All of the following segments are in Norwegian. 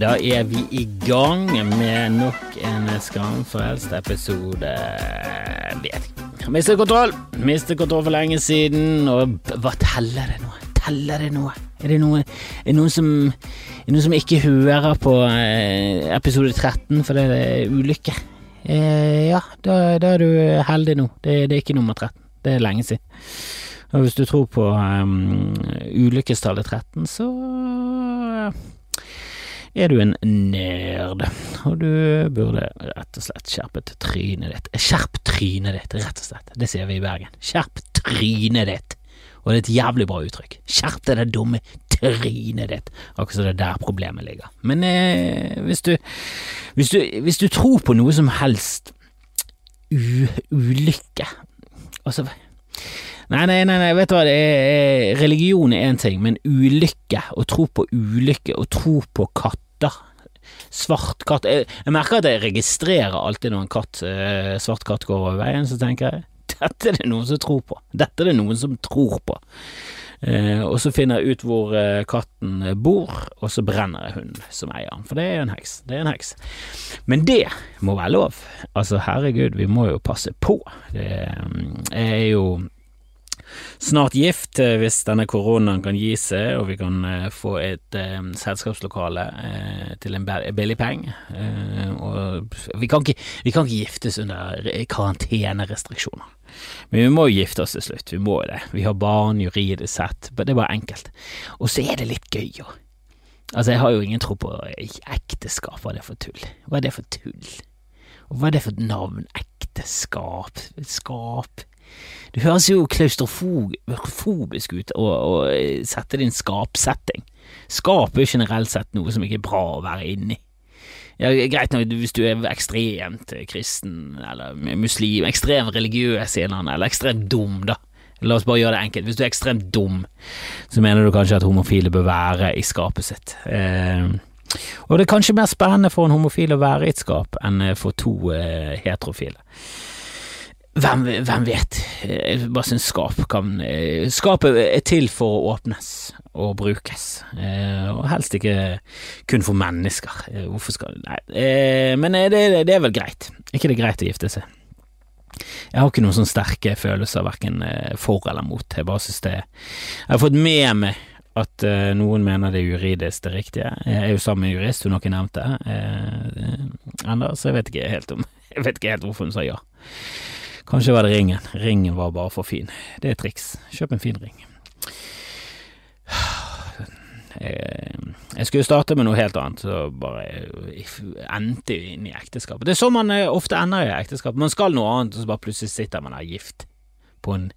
Da er vi i gang med nok en skamfrelst episode. Vet. Mistet kontroll. Mistet kontroll for lenge siden, og hva teller det nå? Teller det noe? Er det noe, er noen, som, er noen som ikke hører på episode 13 fordi det er ulykke? Eh, ja, da, da, er du heldig nå. Det, det er ikke nummer 13. Det er lenge siden. Og hvis du tror på um, ulykkestallet 13, så er du en nerd. Og du burde rett og slett skjerpet trynet ditt. Skjerp trynet ditt, rett og slett. Det sier vi i Bergen. Skjerp trynet ditt. Og det er et jævlig bra uttrykk. Skjerp deg det dumme trynet ditt. Akkurat som det er der problemet ligger. Men eh, hvis, du, hvis, du, hvis du tror på noe som helst ulykke Altså Nei, nei, nei, nei, vet du hva, er, religion er én ting, men ulykke, å tro på ulykke, å tro på katter Svart katt jeg, jeg, merker at jeg registrerer alltid når en katt, eh, svart katt går over veien, så tenker jeg dette er det noen som tror på. Dette er det noen som tror på. Eh, og så finner jeg ut hvor eh, katten bor, og så brenner jeg hunden som eier den, for det er en heks. Det er en heks. Men det må være lov. Altså, herregud, vi må jo passe på. Det er jo snart gift eh, hvis denne koronaen kan gi seg og vi kan uh, få et eh, selskapslokale eh, til en billig penge. og vi kan, ikke, vi kan, ikke, giftes under karantenerestriksjoner. Men vi må jo gifte oss til slutt, vi må det. Vi har barn juridisk sett, det er bare enkelt. Og så er det litt gøy òg. Altså, jeg har jo ingen tro på ekteskap, hva er det for tull? Hva er det for tull? Og hva er det for navn? Ekteskap? Skap? Det høres jo klaustrofobisk ut å, å sette det i en skapsetting. Skap er jo generelt sett noe som ikke er bra å være inni. Ja, greit nok hvis du er ekstremt kristen eller muslim, ekstremt religiøs eller ekstremt dum, da. La oss bare gjøre det enkelt. Hvis du er ekstremt dum, så mener du kanskje at homofile bør være i skapet sitt. Eh, og det er kanskje mer spennende for en homofil å være i et skap enn for to eh, heterofile. Hvem, hvem, vet? Jeg bare syns skap kan Skapet er til for å åpnes og brukes, eh, og helst ikke kun for mennesker. Eh, hvorfor skal Nei, eh, men det, det er vel greit. ikke det greit å gifte seg? Jeg har ikke noen sånne sterke følelser verken for eller mot. Jeg bare synes det Jeg har fått med meg at noen mener det er juridisk det riktige. Jeg er jo sammen med en jurist, hun har ikke nevnt det ennå, så jeg vet ikke helt om Jeg vet ikke helt hvorfor hun sa ja. Kanskje var det ringen. Ringen var bare for fin. Det er et triks. Kjøp en fin ring. Jeg skulle starte med noe helt annet, så bare endte inn i ekteskapet. Det er sånn man eh, ofte ender i ekteskap. Man skal noe annet, og så bare plutselig sitter man der gift på en,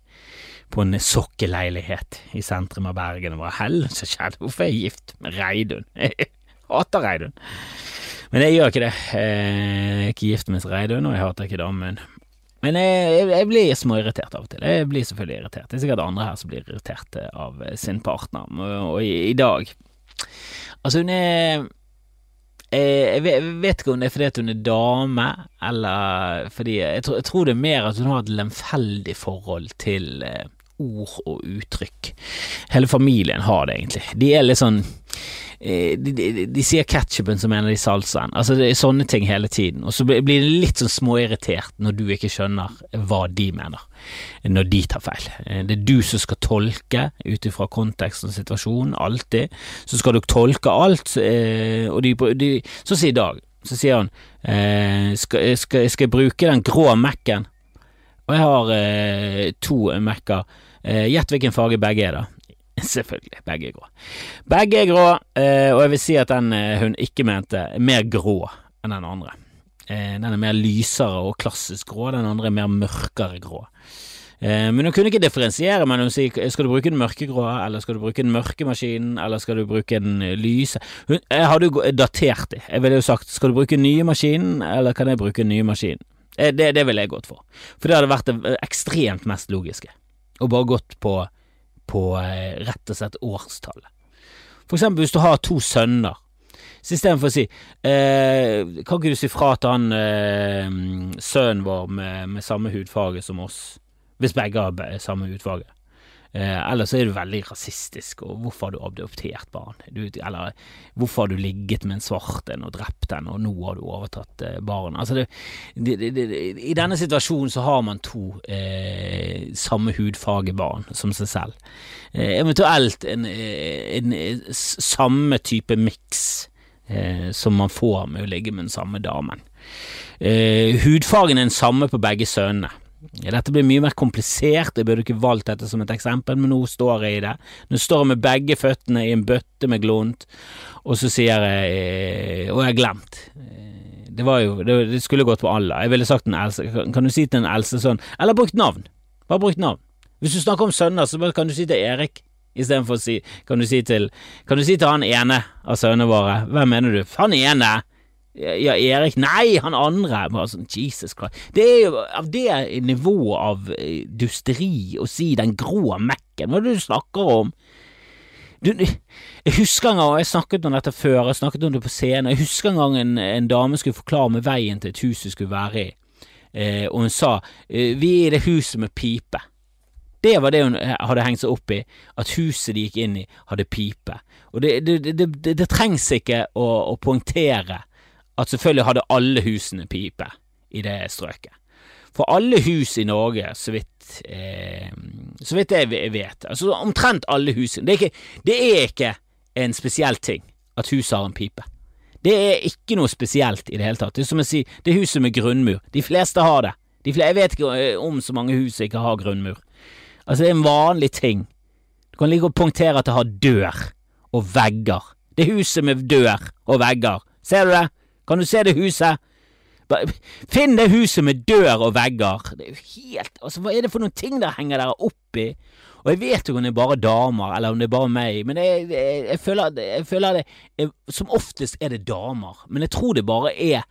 på en sokkeleilighet i sentrum av Bergen. Og bare hell, så skjedde Hvorfor er jeg gift med Reidun? Jeg hater Reidun. Men jeg gjør ikke det. Jeg er ikke gift med Reidun, og jeg hater ikke damen. Men jeg, jeg blir småirritert av og til. Jeg blir selvfølgelig irritert. Det er sikkert andre her som blir irritert av sin partner. Og i, i dag Altså, hun er jeg vet ikke om det er fordi hun er dame, eller fordi jeg jeg tror, det er mer at hun har et lemfeldig forhold til eh, ord og uttrykk. Hele familien har det, egentlig. De er litt sånn Eh, de, de, de, sier ketchupen som en av de salsaen. Altså det er sånne ting hele tiden. Og så blir det litt sånn småirritert når du ikke skjønner hva de mener, når de tar feil. Eh, det er du som skal tolke ut ifra konteksten og situasjonen, alltid. Så skal du tolke alt, eh, og de, de Så sier Dag, så sier han skal, skal, skal jeg bruke den grå Mac-en? Og jeg har to Mac-er. Gjett hvilken farge begge er, da. Selvfølgelig, begge er grå. Begge er grå, eh, og jeg vil si at den eh, hun ikke mente, er mer grå enn den andre. Eh, den er mer lysere og klassisk grå, den andre er mer mørkere grå. Men hun kunne ikke differensiere mellom si skal du bruke den mørkegrå, eller skal du bruke den mørke maskinen, eller skal du bruke den lyse. Hun, jeg hadde jo datert det. Jeg ville jo sagt skal du bruke den nye maskinen, eller kan jeg bruke den nye maskinen? Det, det ville jeg gått for. For det hadde vært det ekstremt mest logiske. Og bare gått på på eh, rett og slett årstallet. For eksempel hvis du har to sønner, så istedenfor å si eh, Kan ikke du si fra til han eh, sønnen vår med, med, samme hudfarge som oss, hvis begge har samme hudfarge? Eh, eller så er du veldig rasistisk, og hvorfor har du adoptert barn? Du, eller hvorfor har du ligget med en svart en og drept den, og nå har du overtatt eh, barn? Altså det, det, det, I denne situasjonen så har man to eh, samme hudfarge barn som seg selv. Eh, eventuelt en, eh, en, en, samme type miks eh, som man får med å ligge med den samme damen. hudfargen er den samme på begge sønnene. Dette blir mye mer komplisert, jeg burde ikke valgt dette som et eksempel, men nå står jeg i det. Nå står jeg med begge føttene i en bøtte med glont, og så sier jeg eh, Og jeg har glemt. Eh, det var jo Det, skulle gått på alle. Jeg ville sagt en Else. Kan, du si til en Else sånn Eller brukt navn. Bare brukt navn. Hvis du snakker om sønner, så kan du si til Erik istedenfor å si Kan du si til Kan du si til han ene av sønnene våre Hvem mener du? Han ene! Ja, Erik Nei, han andre! Sånn, Jesus Christ. Det er jo av det nivået av eh, dusteri å si den grå mekken. Hva er det du snakker om? Du, jeg husker en gang, jeg snakket om dette før, jeg snakket om det på scenen. Jeg husker en gang en, en dame skulle forklare meg veien til et hus vi skulle være i, eh, og hun sa eh, vi er i det huset med pipe. Det var det hun hadde hengt seg opp i, at huset de gikk inn i hadde pipe. Og det, det, det, det trengs ikke å, å poengtere at selvfølgelig hadde alle husene pipe i det strøket. For alle hus i Norge, så vidt, eh, så vidt jeg vet, altså omtrent alle hus det er, ikke, det er ikke en spesiell ting at huset har en pipe. Det er ikke noe spesielt i det hele tatt. Det er som jeg sier, det er huset med grunnmur. De fleste har det. De fleste, jeg vet ikke eh, om så mange hus som ikke har grunnmur. Altså, det er en vanlig ting. Du kan like og punktere at det har dør og vegger. Det er huset med dør og vegger. Ser du det? Kan du se det huset? Finn det huset med dør og vegger. Det er jo helt Altså, hva er det for noen ting der henger dere oppi? Og jeg vet jo om det er bare damer, eller om det er bare meg, men jeg, jeg, jeg, føler, jeg føler, det jeg, Som oftest er det damer, men jeg tror det bare er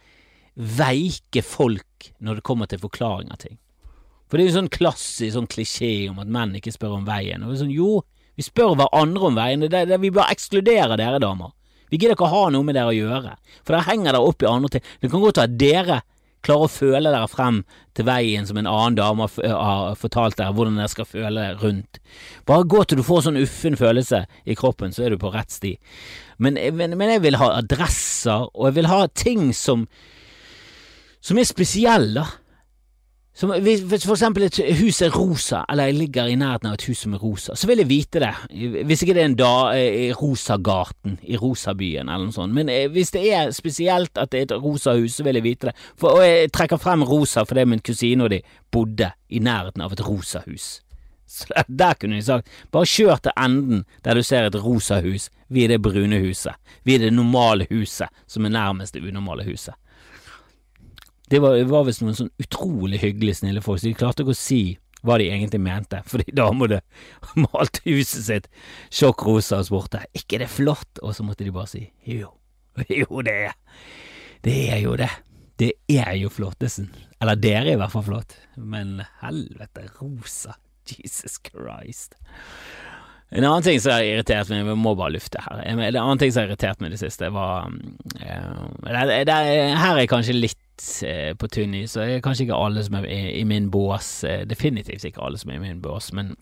veike folk når det kommer til forklaring av ting. For det er jo sånn klassisk sånn klisjé om at menn ikke spør om veien. Og det er sånn, jo, vi spør hverandre om veien, det, det, vi bare ekskluderer dere damer. Vi gidder ikke å ha noe med dere å gjøre, for dere henger dere opp i andre ting. Det kan godt være dere klarer å føle dere frem til veien som en annen dame har fortalt dere hvordan dere skal føle rundt. Bare gå til du får sånn uffen følelse i kroppen, så er du på rett sti. Men, men, men jeg vil ha adresser, og jeg vil ha ting som som er spesielle, da. Som, hvis for eksempel et hus er rosa, eller jeg ligger i nærheten av et hus som er rosa, så vil jeg vite det. Hvis ikke det er en da i Rosagaten, i Rosabyen eller noe sånt. Men eh, hvis det er spesielt at det er et rosa hus, så vil jeg vite det. For, og jeg trekker frem rosa fordi min kusine og de bodde i nærheten av et rosa hus. Så der kunne de sagt bare kjør til enden der du ser et rosa hus. Vi er det brune huset. Vi er det normale huset som er nærmest det unormale huset. Det var, var visst noen sånn utrolig hyggelige, snille folk, så de klarte ikke å si hva de egentlig mente, fordi det malte huset sitt sjokkrosa og spurte ikke er det flott, og så måtte de bare si jo, jo det er, det er jo det, det er jo flottesen, eller dere er i hvert fall flott, men helvete, rosa, Jesus Christ. En annen ting som har irritert meg, vi må bare lufte her, en annen ting som har irritert meg i det siste, var det, Her er kanskje litt Eh, på tynn is, og kanskje ikke alle som er i, min bås. Eh, definitivt ikke alle som er i min bås, men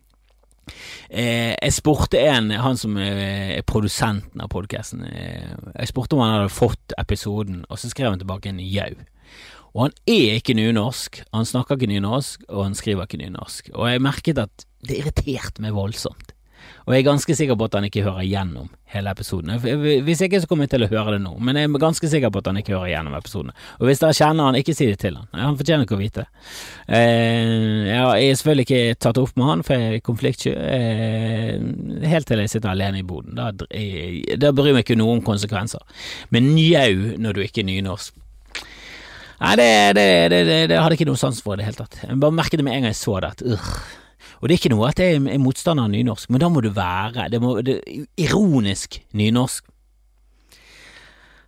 eh, jeg spurte en, han som er produsenten av podkasten, jeg spurte om han hadde fått episoden, og så skrev han tilbake en jau. Og han er ikke nynorsk, han snakker ikke nynorsk, og han skriver ikke nynorsk. Og jeg merket at det irriterte meg voldsomt. Og jeg er ganske sikker på at han ikke hører gjennom hele episoden. Hvis ikke, så kommer jeg til å høre det nå, men jeg er ganske sikker på at han ikke hører gjennom episoden. Og hvis dere kjenner han, ikke si det til han. Han fortjener ikke å vite det. Eh, jeg har selvfølgelig ikke tatt opp med han, for jeg er konfliktsky. Eh, helt til jeg sitter alene i boden. Da, da bryr meg ikke noe om konsekvenser. Men njau når du ikke er nynorsk. Nei, det, det, det, det, hadde ikke noe sans for i det hele tatt. Jeg bare merket det med en gang jeg så det, at uh, og det er ikke noe at jeg er motstander av nynorsk, men da må du være det må, det, ironisk nynorsk.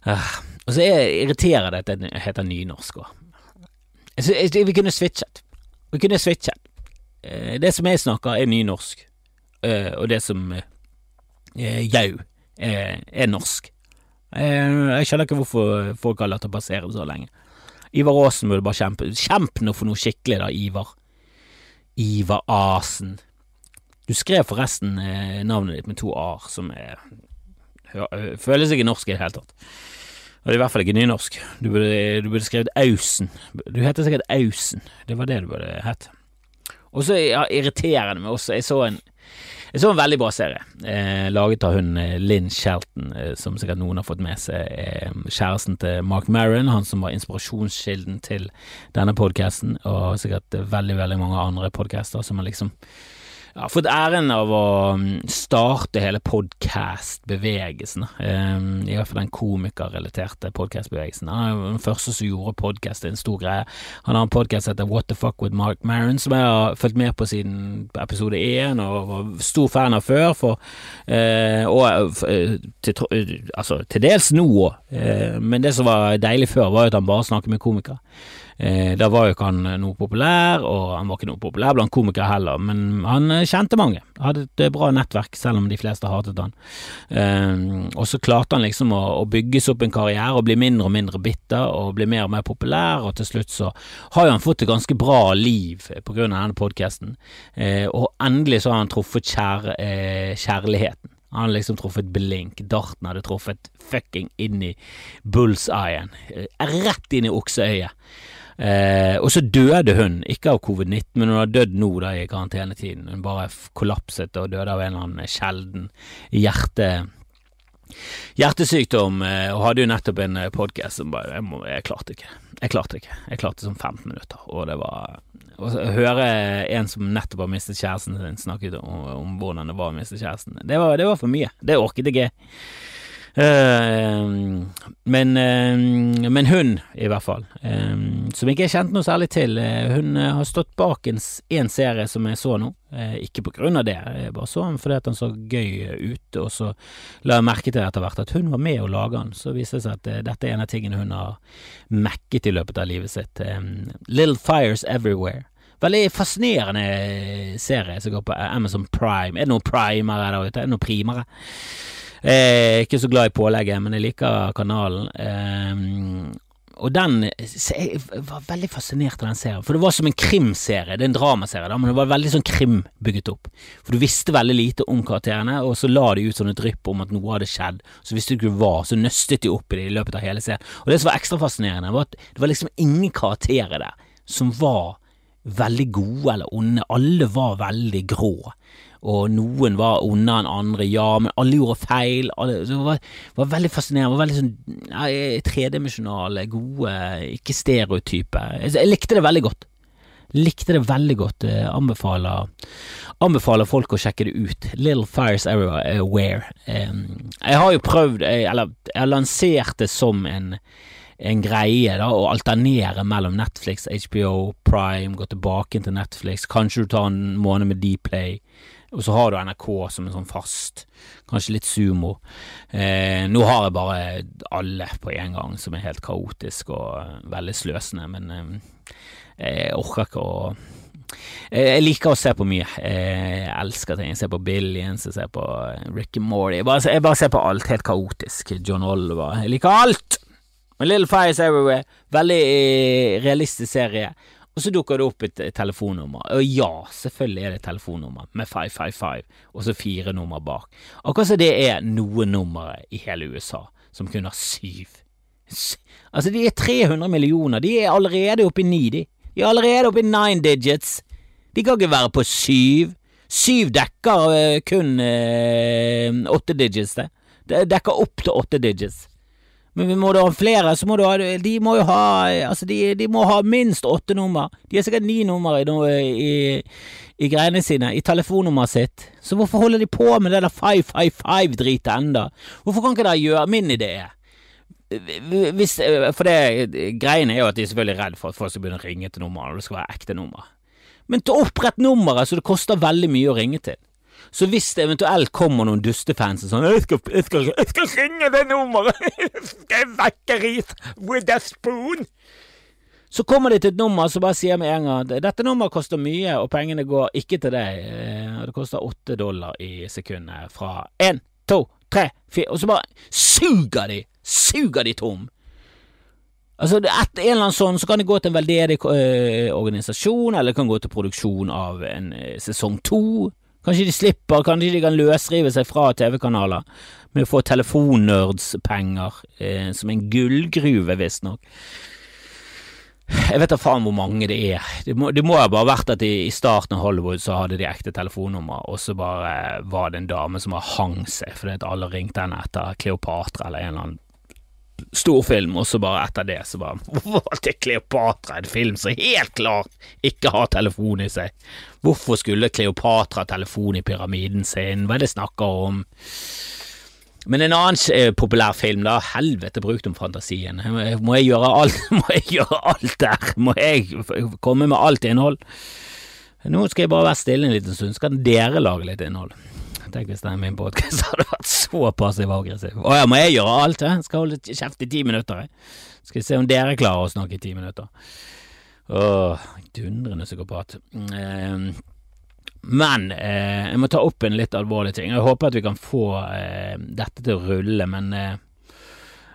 Uh, og så irriterer det at det heter nynorsk òg. Vi kunne switchet. Vi kunne switchet. Uh, det som jeg snakker, er nynorsk, uh, og det som jau er, er, norsk. jeg skjønner ikke hvorfor folk har latt det passere så lenge. Ivar Aasen burde bare kjempe. Kjemp nå for noe skikkelig, da, Ivar. Ivar Asen. Du skrev forresten eh, navnet ditt med to a-er, som er, føles ikke norsk i det hele tatt. Og det er i hvert fall ikke nynorsk. Du burde, du burde skrevet Ausen. Du heter sikkert Ausen. Det var det du burde hett. Og så ja, irriterende med også, jeg så en jeg så en veldig bra serie, eh, laget av hun Linn Lynn Shelton, eh, som sikkert noen har fått med seg. Eh, kjæresten til Mark Maron, han som var inspirasjonskilden til denne podkasten, og sikkert eh, veldig, veldig mange andre podcaster som har liksom ja, fått æren av å mm, starte hele podkast-bevegelsen. Um, I hvert fall den komikerrelaterte podkast-bevegelsen. Han er den første som gjorde podkast til en stor greie. Han har en podkast som heter What the fuck with Mark Maron, som jeg har fulgt med på siden episode én, og var stor fan av før. For, eh, og eh, til, eh, altså, til dels nå òg, men det som var deilig før, var jo at han bare snakket med komikere. Eh, da var jo ikke han noe populær, og han var ikke noe populær blant komikere heller, men han eh, kjente mange. Hadde et eh, bra nettverk, selv om de fleste hatet han. Eh, og så klarte han liksom å, å bygge seg opp en karriere og bli mindre og mindre bitter, og bli mer og mer populær, og til slutt så har jo han fått et ganske bra liv på grunn av denne podkasten, eh, og endelig så har han truffet kjær, eh, kjærligheten. Han hadde liksom truffet blink. Darten hadde truffet fucking inn i bullseyen. Eh, Rett inn i okseøyet. Eh, og så døde hun, ikke av covid-19, men hun har dødd nå da i karantenetiden. Hun bare kollapset og døde av en eller annen sjelden hjerte hjertesykdom, eh, og hadde jo nettopp en podkast som bare jeg, må, jeg klarte ikke. Jeg klarte ikke. Jeg klarte som 15 minutter, og det var Å høre en som nettopp har mistet kjæresten sin, snakket om, om hvordan det var å miste kjæresten, det var, det var for mye. Det orket ikke jeg. Eh, men, eh, men hun, i hvert fall, som som ikke jeg kjente noe særlig til, eh, hun eh, har stått bak en, en serie som jeg så nå. Ikke på grunn av det, jeg bare så den fordi at den så gøy ut, og så la jeg merke til etter hvert at hun var med og laga den. Så viste det seg at dette er en av tingene hun har mekket i løpet av livet sitt. Little Fires Everywhere. Veldig fascinerende serie som går på Amazon Prime. Er det noen primere der ute? Er det noen primere? Eh, ikke så glad i pålegget, men jeg liker kanalen. Eh, og den Jeg var veldig fascinert av den serien, for det var som en krimserie. Det er en dramaserie, da, men det var veldig sånn krim bygget opp. For du visste veldig lite om karakterene, og så la de ut sånne drypp om at noe hadde skjedd. Så visste du ikke hva, så nøstet de opp i det i løpet av hele serien. Og det som var ekstra fascinerende, var at det var liksom ingen karakterer der som var veldig gode eller onde. Alle var veldig grå. Og noen var onde enn andre, ja, men alle gjorde feil. Alle, det var, var veldig fascinerende. Var veldig sånn tredimensjonale, gode, ikke stereotype. Jeg, jeg likte det veldig godt. Likte det veldig godt. Eh, anbefaler, anbefaler folk å sjekke det ut. Little Fires Everywhere. Eh, jeg har jo prøvd, jeg, eller jeg har lansert det som en en greie da, å alternere mellom Netflix, HBO, Prime, gå tilbake til Netflix, kanskje du tar en måned med Dplay, og så har du NRK som en sånn fast, kanskje litt sumo. Eh, nå har jeg bare alle på en gang, som er helt kaotisk og eh, veldig sløsende, men eh, jeg orker ikke å Eh, jeg liker å se på mye. Eh, Jeg elsker ting. Jeg ser på Billions, jeg ser på Ricky Rick and Morty. Jeg jeg bare ser på alt. Helt kaotisk. John Oliver. Jeg liker alt! Men Little Fires Everywhere, veldig eh, realistisk serie. Og så dukker det opp et eh, telefonnummer. Og ja, selvfølgelig er det et telefonnummer med 555, og så fire nummer bak. Akkurat som det er noen nummer i hele USA som kun har syv. Altså, de er 300 millioner. De er allerede oppe i ni, de. De er allerede oppe i nine digits. De kan ikke være på syv. Syv dekker eh, kun eh, åtte digits, det. Det dekker opp til åtte digits. Men vi må da ha flere, så må du ha De må jo ha Altså, de, de må ha minst åtte nummer. De har sikkert ni nummer i, i, i greiene sine, i telefonnummeret sitt. Så hvorfor holder de på med det der 555-dritet enda? Hvorfor kan ikke dere gjøre Min idé hvis, For det greien er jo at de er selvfølgelig redd for at folk skal begynne å ringe til nummeret, og det skal være ekte nummer. Men til opprett nummeret så det koster veldig mye å ringe til. Så hvis det eventuelt kommer noen dustefans sånn jeg skal, jeg, skal, 'Jeg skal ringe det nummeret! skal jeg vekke Reef with a spoon?' Så kommer de til et nummer som bare sier med en gang dette nummeret koster mye, og pengene går ikke til deg. Eh, Det koster åtte dollar i sekundet fra én, to, tre, fire Og så bare suger de! Suger de tom! Altså, det er et, en eller annen sånn, så kan det gå til en veldedig eh, organisasjon, eller det kan gå til produksjon av en eh, sesong to. Kanskje de slipper, kanskje de kan løsrive seg fra TV-kanaler med å få telefonnerdspenger, eh, som en gullgruve, visstnok. Jeg vet da faen hvor mange det er. Det må, det må ha bare vært at i, i starten av Hollywood så hadde de ekte telefonnummer, og så bare var det en dame som har hang seg fordi at alle ringte henne etter Kleopatra eller en eller annen storfilm, og så bare etter det så bare Hvorfor valgte Kleopatra en film som helt klart ikke har telefon i seg? Hvorfor skulle Kleopatra telefon i pyramiden sin? Hva er det snakker om? Men en annen eh, populær film, da. Helvete, bruk om fantasien. Må jeg gjøre alt, må jeg gjøre alt der? Må jeg komme med alt innhold? Nå skal jeg bare være stille en liten stund, skal dere lage litt innhold? Tenk hvis den min podkast hadde vært så passiv og aggressiv. Å ja, må jeg gjøre alt? Jeg skal holde kjeft i ti minutter. Jeg. Skal vi se om dere klarer å snakke i ti minutter. Åh, dundrende psykopat. Eh, men eh, jeg må ta opp en litt alvorlig ting. Jeg håper at vi kan få eh, dette til å rulle, men eh,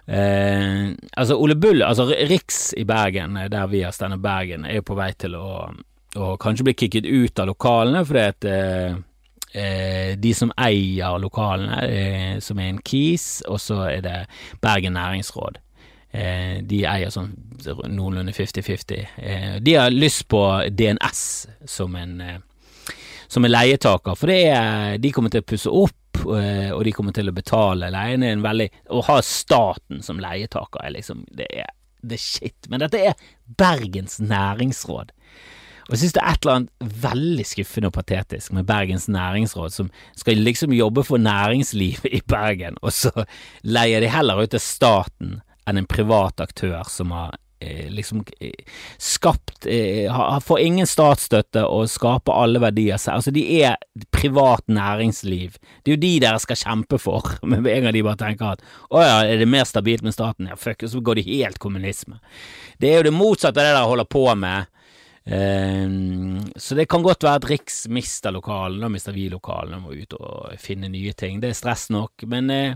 eh altså Ole Bull, altså Riks i Bergen, eh, der vi har Standup Bergen, er jo på vei til å, å kanskje bli kicket ut av lokalene fordi at de som eier lokalene, som er en KIS, og så er det Bergen næringsråd. de eier sånn noenlunde 50-50. de har lyst på DNS som en som er leietaker, for er, de kommer til å pusse opp, eh, og de kommer til å betale leien. En veldig, å ha staten som leietaker er liksom Det er, er shit. Men dette er Bergens næringsråd. Og jeg synes det er et eller annet veldig skuffende og patetisk med Bergens næringsråd, som skal liksom jobbe for næringslivet i Bergen, og så leier de heller ut til staten enn en privat aktør som har Eh, liksom eh, skapt eh, Får ingen statsstøtte og skaper alle verdier selv. Altså, de er privat næringsliv. Det er jo de dere skal kjempe for, med en gang de bare tenker at å ja, er det mer stabilt med staten? Ja, fuck, så går de helt kommunisme. Det er jo det motsatte av det dere holder på med. Uh, så det kan godt være at Riks mister lokalene, da mister vi lokalene, må ut og finne nye ting. Det er stress nok, men uh,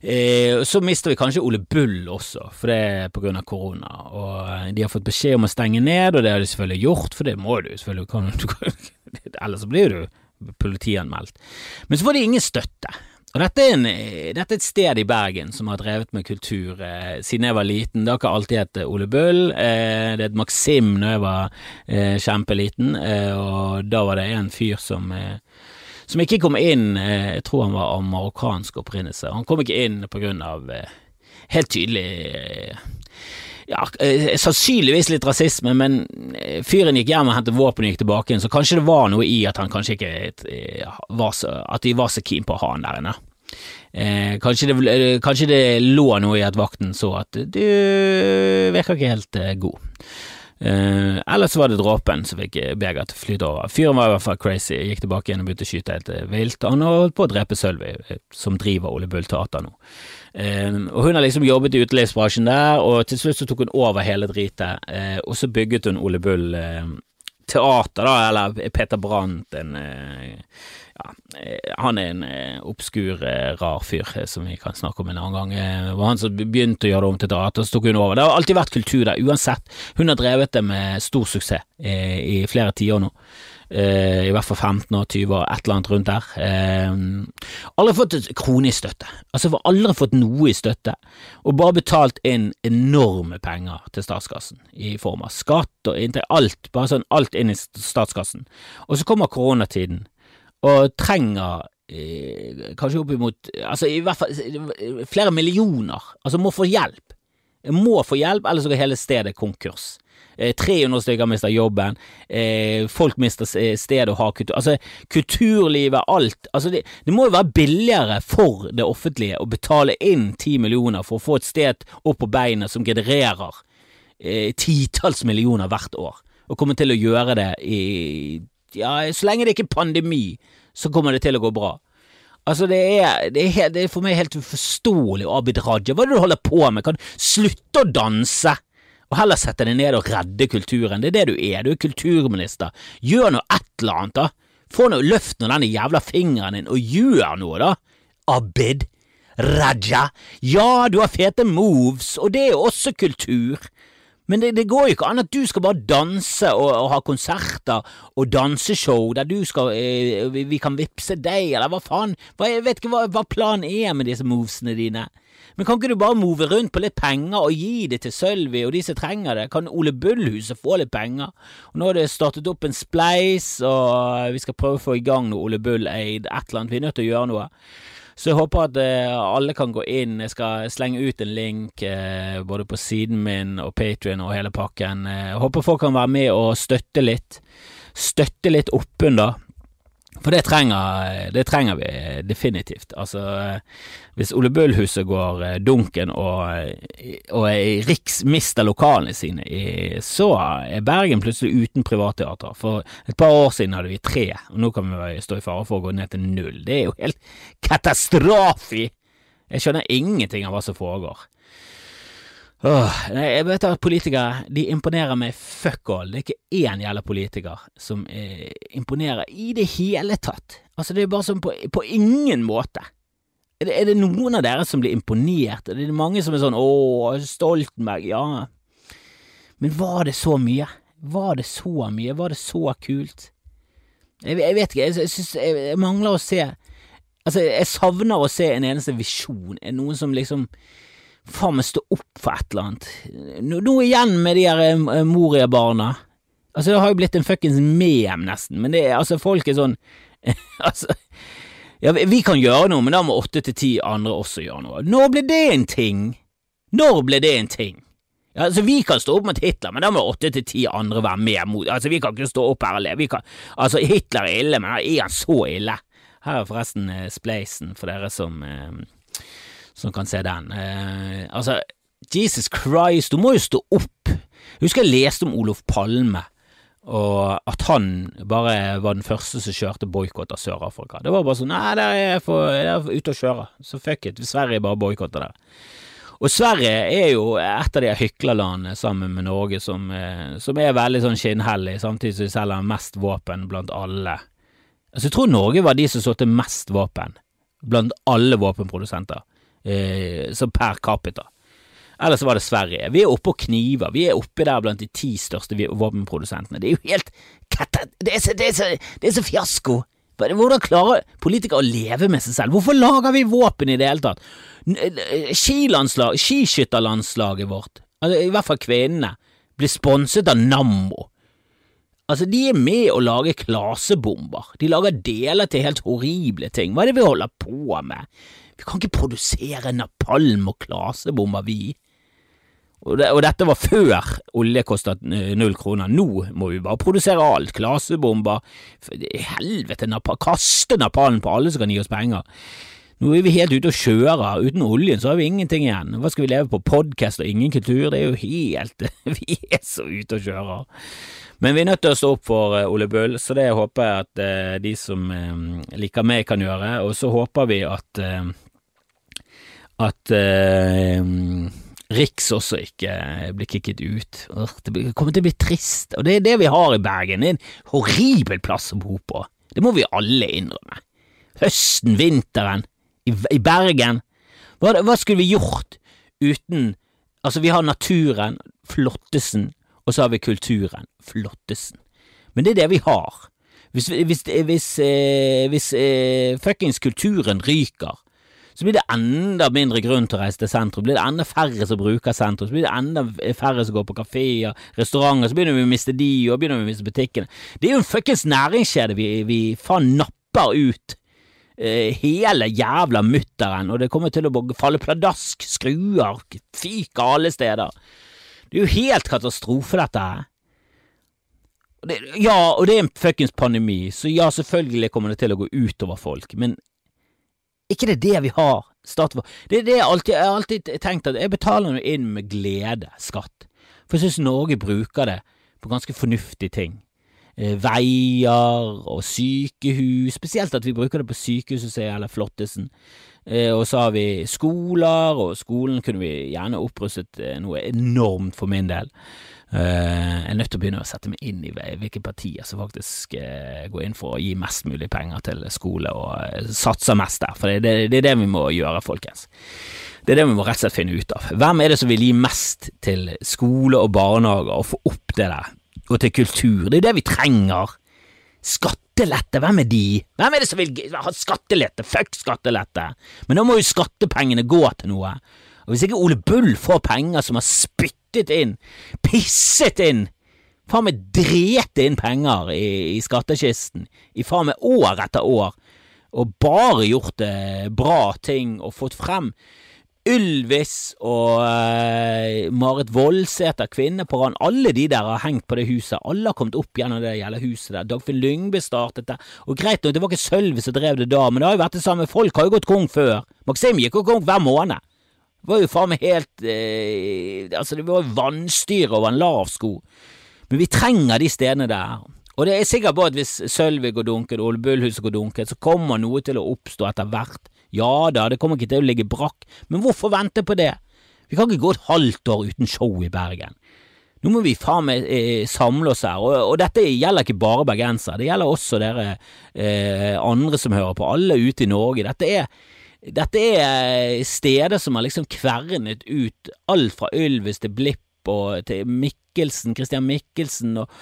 Eh, så mister vi kanskje Ole Bull også, for det er på grunn av korona. Og de har fått beskjed om å stenge ned, og det har de selvfølgelig gjort, for det må du selvfølgelig. Ellers blir du politianmeldt. Men så får de ingen støtte. Og dette er, en, dette er, et sted i Bergen som har drevet med kultur eh, siden jeg var liten. Det har ikke alltid hett Ole Bull. Eh, det het Maxim da jeg var eh, kjempeliten, eh, og da var det en fyr som eh, som ikke kom inn eh, Jeg tror han var av marokkansk opprinnelse. Han kom ikke inn på grunn av eh, helt tydelig eh, ja, sannsynligvis litt rasisme, men fyren gikk hjem og hentet våpen og gikk tilbake igjen, så kanskje det var noe i at han kanskje ikke var så, at de var så keen på å ha han der inne. Eh, kanskje, det, kanskje, det, lå noe i at vakten så at du virker ikke helt eh, eller så var det dråpen som fikk begeret til å flyte over. Fyren var i hvert fall crazy, gikk tilbake igjen og begynte å skyte helt eh, vilt. Han holdt på å drepe Sølvi, eh, som driver Ole Bull Teater nå. Eh, og Hun har liksom jobbet i utelivsbransjen der, og til slutt så tok hun over hele dritet. eh, og så bygget hun Ole Bull teater, da, eller Peter Brandt, en ja, eh, han er en eh, obskur, eh, rar fyr som vi kan snakke om en annen gang. Det var han som begynte å gjøre det om til teater, så tok hun over. Det har alltid vært kultur der, uansett. Hun har drevet det med stor suksess i flere tiår nå. I hvert fall 15 år, 20 år, et eller annet rundt der. Aldri fått krone i støtte. Altså, for aldri fått noe i støtte, og bare betalt inn enorme penger til statskassen i form av skatt og inntil alt, bare sånn alt inn i statskassen. Og så kommer koronatiden, og trenger eh, kanskje oppimot Altså i hvert fall flere millioner. Altså må få hjelp. Må få hjelp, ellers går hele stedet konkurs. Eh, 300 stykker mister jobben, eh, folk mister sted å ha kultur Altså, kulturlivet, alt Altså, det, det, må jo være billigere for det offentlige å betale inn ti millioner for å få et sted opp på beina som genererer eh, titalls millioner hvert år, og kommer til å gjøre det i ja, så lenge det ikke er pandemi, så kommer det til å gå bra. Altså, det er, det er, det er for meg helt uforståelig, Abid Raja. Hva er det du holder på med? Kan du slutte å danse? Og heller sette deg ned og redde kulturen. Det er det du er. Du er kulturminister. Gjør nå et eller annet, da. Få noe løft nå den jævla fingeren din, og gjør noe, da. Abid Raja. Ja, du har fete moves, og det er jo også kultur. Men det, det, går jo ikke an at du skal bare danse og, og ha konserter og danseshow der du skal eh, vi, vi, kan vippse deg, eller hva faen? Hva, jeg vet ikke hva, hva planen er med disse movesene dine. Men kan ikke du bare move rundt på litt penger og gi det til Sølvi og de som trenger det? Kan Ole Bull-huset få litt penger? Og Nå har det startet opp en spleis, og vi skal prøve å få i gang noe Ole Bull-aid, et eller annet. Vi er nødt til å gjøre noe. Så jeg håper at uh, alle kan gå inn. Jeg skal slenge ut en link uh, både på siden min og Patrion og hele pakken. Uh, jeg håper folk kan være med og støtte litt. Støtte litt oppunder. For det trenger, det trenger, vi definitivt. Altså, hvis Ole Bull-huset går dunken og, og Riks mister lokalene sine, så er Bergen plutselig uten privatteater. For et par år siden hadde vi tre, og nå kan vi stå i fare for å gå ned til null. Det er jo helt katastrofe! Jeg skjønner ingenting av hva som foregår. Åh, jeg vet at politikere de imponerer meg fuck all. Det er ikke én jævla politiker som eh, imponerer i det hele tatt. Altså, det er bare sånn på, på ingen måte. Er det, er det, noen av dere som blir imponert? Er det mange som er sånn åh, Stoltenberg, ja. Men var det så mye? Var det så mye? Var det så kult? Jeg, jeg vet ikke, jeg, jeg, synes, jeg, mangler å se Altså, jeg savner å se en eneste visjon. Noen som liksom faen meg stå opp for et eller annet. Nå, igjen med de her uh, Moria-barna. Altså, det har jo blitt en fuckings mem, nesten, men det er altså, folk er sånn Altså Ja, vi kan gjøre noe, men da må åtte til ti andre også gjøre noe. Når ble det en ting? Når ble det en ting? Ja, altså, Vi kan stå opp mot Hitler, men da må åtte til ti andre være med mot Altså, Vi kan ikke stå opp her og le. Altså, Hitler er ille, men er han så ille? Her er forresten eh, Spleisen for dere som uh, som kan se den. Eh, altså, Jesus Christ, du må jo stå opp. Jeg husker jeg leste om Olof Palme, og at han bare var den første som kjørte boikott av Sør-Afrika. Det var bare sånn Nei, der er jeg for, jeg er ute å kjøre, så fuck it, Sverige bare boikotter det. Og Sverige er jo et av de hyklerlandene sammen med Norge som, eh, som er veldig sånn skinnhellig, samtidig som de selger mest våpen blant alle. Altså, jeg tror Norge var de som solgte mest våpen blant alle våpenprodusenter eh, som per capita. Eller så var det Sverige. Vi er oppe og kniver. Vi er oppe der blant de ti største våpenprodusentene. Det er jo helt Det er så, det er så, det er så fiasko. Hvordan klarer politikere å leve med seg selv? Hvorfor lager vi våpen i det hele tatt? Skilandslag, skiskytterlandslaget vårt, altså i hvert fall kvinnene, blir sponset av Nammo. Altså, de er med å lage klasebomber. De lager deler til helt horrible ting. Hva er det vi holder på med? Vi kan ikke produsere napalm og klasebomber, vi. Og, det, og, dette var før olje kostet null kroner. Nå må vi bare produsere alt. Klasebomber Helvete, napalm. kaste napalm på alle som kan gi oss penger. Nå er vi helt ute og kjører. Uten oljen så har vi ingenting igjen. Hva skal vi leve på? Podkast og ingen kultur? Det er jo helt Vi er så ute og kjører. Men vi er nødt til å stå opp for uh, Ole Bull, så det håper jeg at uh, de som uh, liker meg, kan gjøre. Og så håper vi at at Riks også ikke blir kicket ut. Det kommer til å bli trist, og det er det vi har i Bergen. Det er en horribel plass å bo på. Det må vi alle innrømme. Høsten, vinteren, i, i Bergen. Hva, hva, skulle vi gjort uten Altså, vi har naturen, flottesen, og så har vi kulturen, flottesen. Men det er det vi har. Hvis, hvis, hvis, eh, hvis eh, fuckings kulturen ryker, så blir det enda mindre grunn til å reise til sentrum. Blir det enda færre som bruker sentrum, så blir det enda færre som går på kafeer, restauranter, så begynner vi å miste de, og begynner vi å miste butikkene. Det er jo en fuckings næringskjede vi, vi faen napper ut. Eh, hele jævla mutteren, og det kommer til å falle pladask, skruer, fyker alle steder. Det er jo helt katastrofe, dette her. Det, ja, og det er en fuckings pandemi, så ja, selvfølgelig kommer det til å gå utover folk, men ikke det er det vi har stat for? Det er det jeg alltid, har tenkt at jeg betaler inn med glede, skatt, for jeg synes Norge bruker det på ganske fornuftige ting. Eh, veier og sykehus, spesielt at vi bruker det på sykehuset, eller flottesen. Eh, og så har vi skoler, og skolen kunne vi gjerne opprustet eh, noe enormt for min del. Jeg er nødt til å begynne å sette meg inn i hvilke partier som faktisk går inn for å gi mest mulig penger til skole og satser mest der, for det, er det vi må gjøre, folkens. Det er det vi må rett og slett finne ut av. Hvem er det som vil gi mest til skole og barnehager og få opp det der, og til kultur? Det er jo det vi trenger. Skattelette, hvem er de? Hvem er det som vil ha skattelette? Fuck skattelette! Men da må jo skattepengene gå til noe. Og hvis ikke Ole Bull får penger som har spyttet inn, pisset inn, faen meg drete inn penger i, i skattkisten i faen meg år etter år, og bare gjort eh, bra ting og fått frem Ylvis og uh, Marit Voldsæter, kvinne på rand, alle de der har hengt på det huset. Alle har kommet opp gjennom det gjelder huset der. Dagfinn Lyngby startet det. Og greit nok, det var ikke Sølvi som drev det da, men det har jo vært det samme. Folk har jo gått kong før. Maxim gikk jo kong hver måned. Det var jo faen meg helt eh, Altså, det var vannstyre over en lav sko. Men vi trenger de stedene der. Og det er sikkert på at hvis Sølvi går dunket, Ole Bullhuset går dunket, så kommer noe til å oppstå etter hvert. Ja da, det kommer ikke til å ligge brakk, men hvorfor vente på det? Vi kan ikke gå et halvt år uten show i Bergen. Nå må vi faen meg eh, samle oss her, og, og, dette gjelder ikke bare bergensere, det gjelder også dere eh, andre som hører på, alle ute i Norge. Dette er dette er steder som har liksom kvernet ut alt fra Ylvis til Blipp og til Mikkelsen, Christian Mikkelsen og,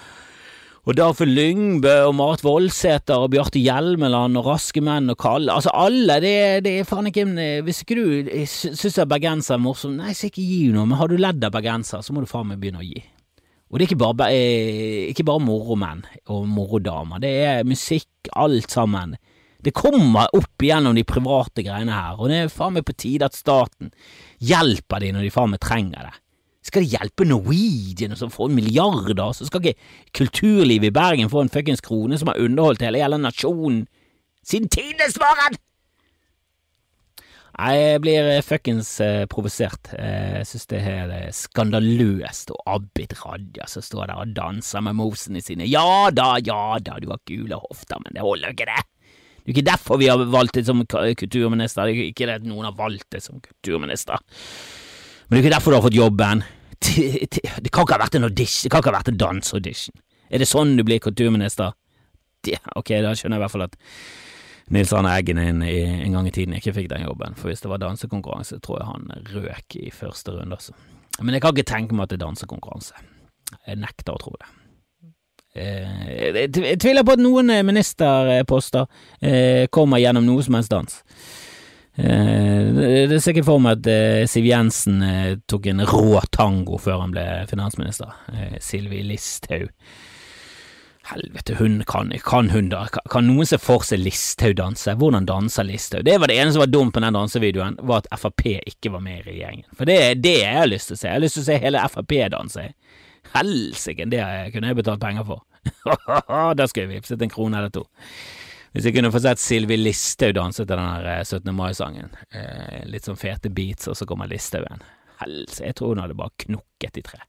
og Darfur Lyngbø og Marit Voldsæter og Bjarte Hjelmeland og Raske menn og Kalle. Altså alle, det, det er faen ikke Hvis ikke du syns bergenser er morsom, nei, så ikke gi noe, men har du ledd av bergenser, så må du faen meg begynne å gi. Og det er ikke bare, eh, ikke bare moromenn og morodamer, det er musikk, alt sammen. Det kommer opp igjennom de private greiene her, og det er faen meg på tide at staten hjelper de når de faen meg trenger det. Skal det hjelpe Norwegian som får milliarder, så skal ikke kulturlivet i Bergen få en fuckings krone som har underholdt hele hele nasjonen siden tidenes morgen! Nei, jeg blir fuckings uh, provosert. Eh, jeg synes det er skandaløst, og Abid Raja som står der og danser med mosene sine. Ja da, ja da, du har gule hofter, men det holder ikke, det. Det er ikke derfor vi har valgt det som kulturminister, det er ikke det at noen har valgt det som kulturminister. Men det er ikke derfor du har fått jobben. Det kan ikke ha vært en audition, det kan ikke ha vært en danseaudition. Er det sånn du blir kulturminister? Ok, da skjønner jeg i hvert fall at Nils Arne Eggen en, en gang i tiden ikke fikk den jobben, for hvis det var dansekonkurranse, tror jeg han røk i første runde, altså. Men jeg kan ikke tenke meg at det er dansekonkurranse. Jeg nekter å tro det. Eh, jeg tviler på at noen ministerposter eh, kommer gjennom noe som helst dans. Det er sikkert for meg at Siv Jensen tok en rå tango før han ble finansminister. Sylvi Listhaug. Helvete, hun kan, kan hun da Kan noen se for seg Listhaug danse? Hvordan danser Listhaug? Det var det eneste som var dumt på den dansevideoen, var at Frp ikke var med i regjeringen. For det er det jeg har lyst til å se. Jeg har lyst til å se hele Frp danse. Helsike, det kunne jeg betalt penger for. da skulle jeg vippset en krone eller to. Hvis jeg kunne få sett Sylvi Listhaug danse til den 17. Eh, mai-sangen. Eh, litt sånn fete beats, og så kommer Listhaug igjen. Helse, jeg tror hun hadde bare knukket i tre.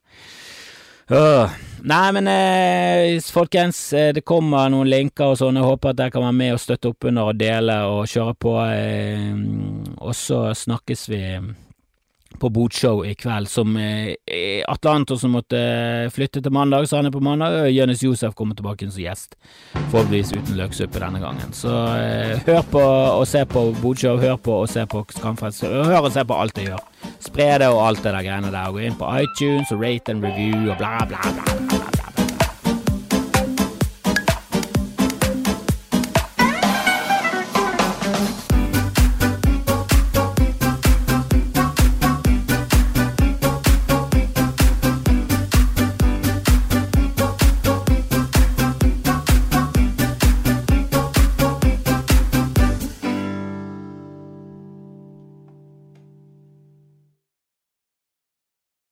Uh, nei, men eh, folkens, eh, det kommer noen linker og sånn. Jeg håper at dere kan være med og støtte opp under og dele og kjøre på. Eh, og så snakkes vi på Botshow i kveld, som eh, Atlanto som måtte eh, flytte til mandag, så han er på mandag. Og Jonis Josef kommer tilbake som gjest, forhåpentligvis uten løksuppe denne gangen. Så eh, hør på og se på botshow, hør på og se på Skamfest. Hør og se på alt jeg gjør. Spre det og alt det der greiene der. Gå inn på iTunes og rate and review og bla, bla, bla. bla.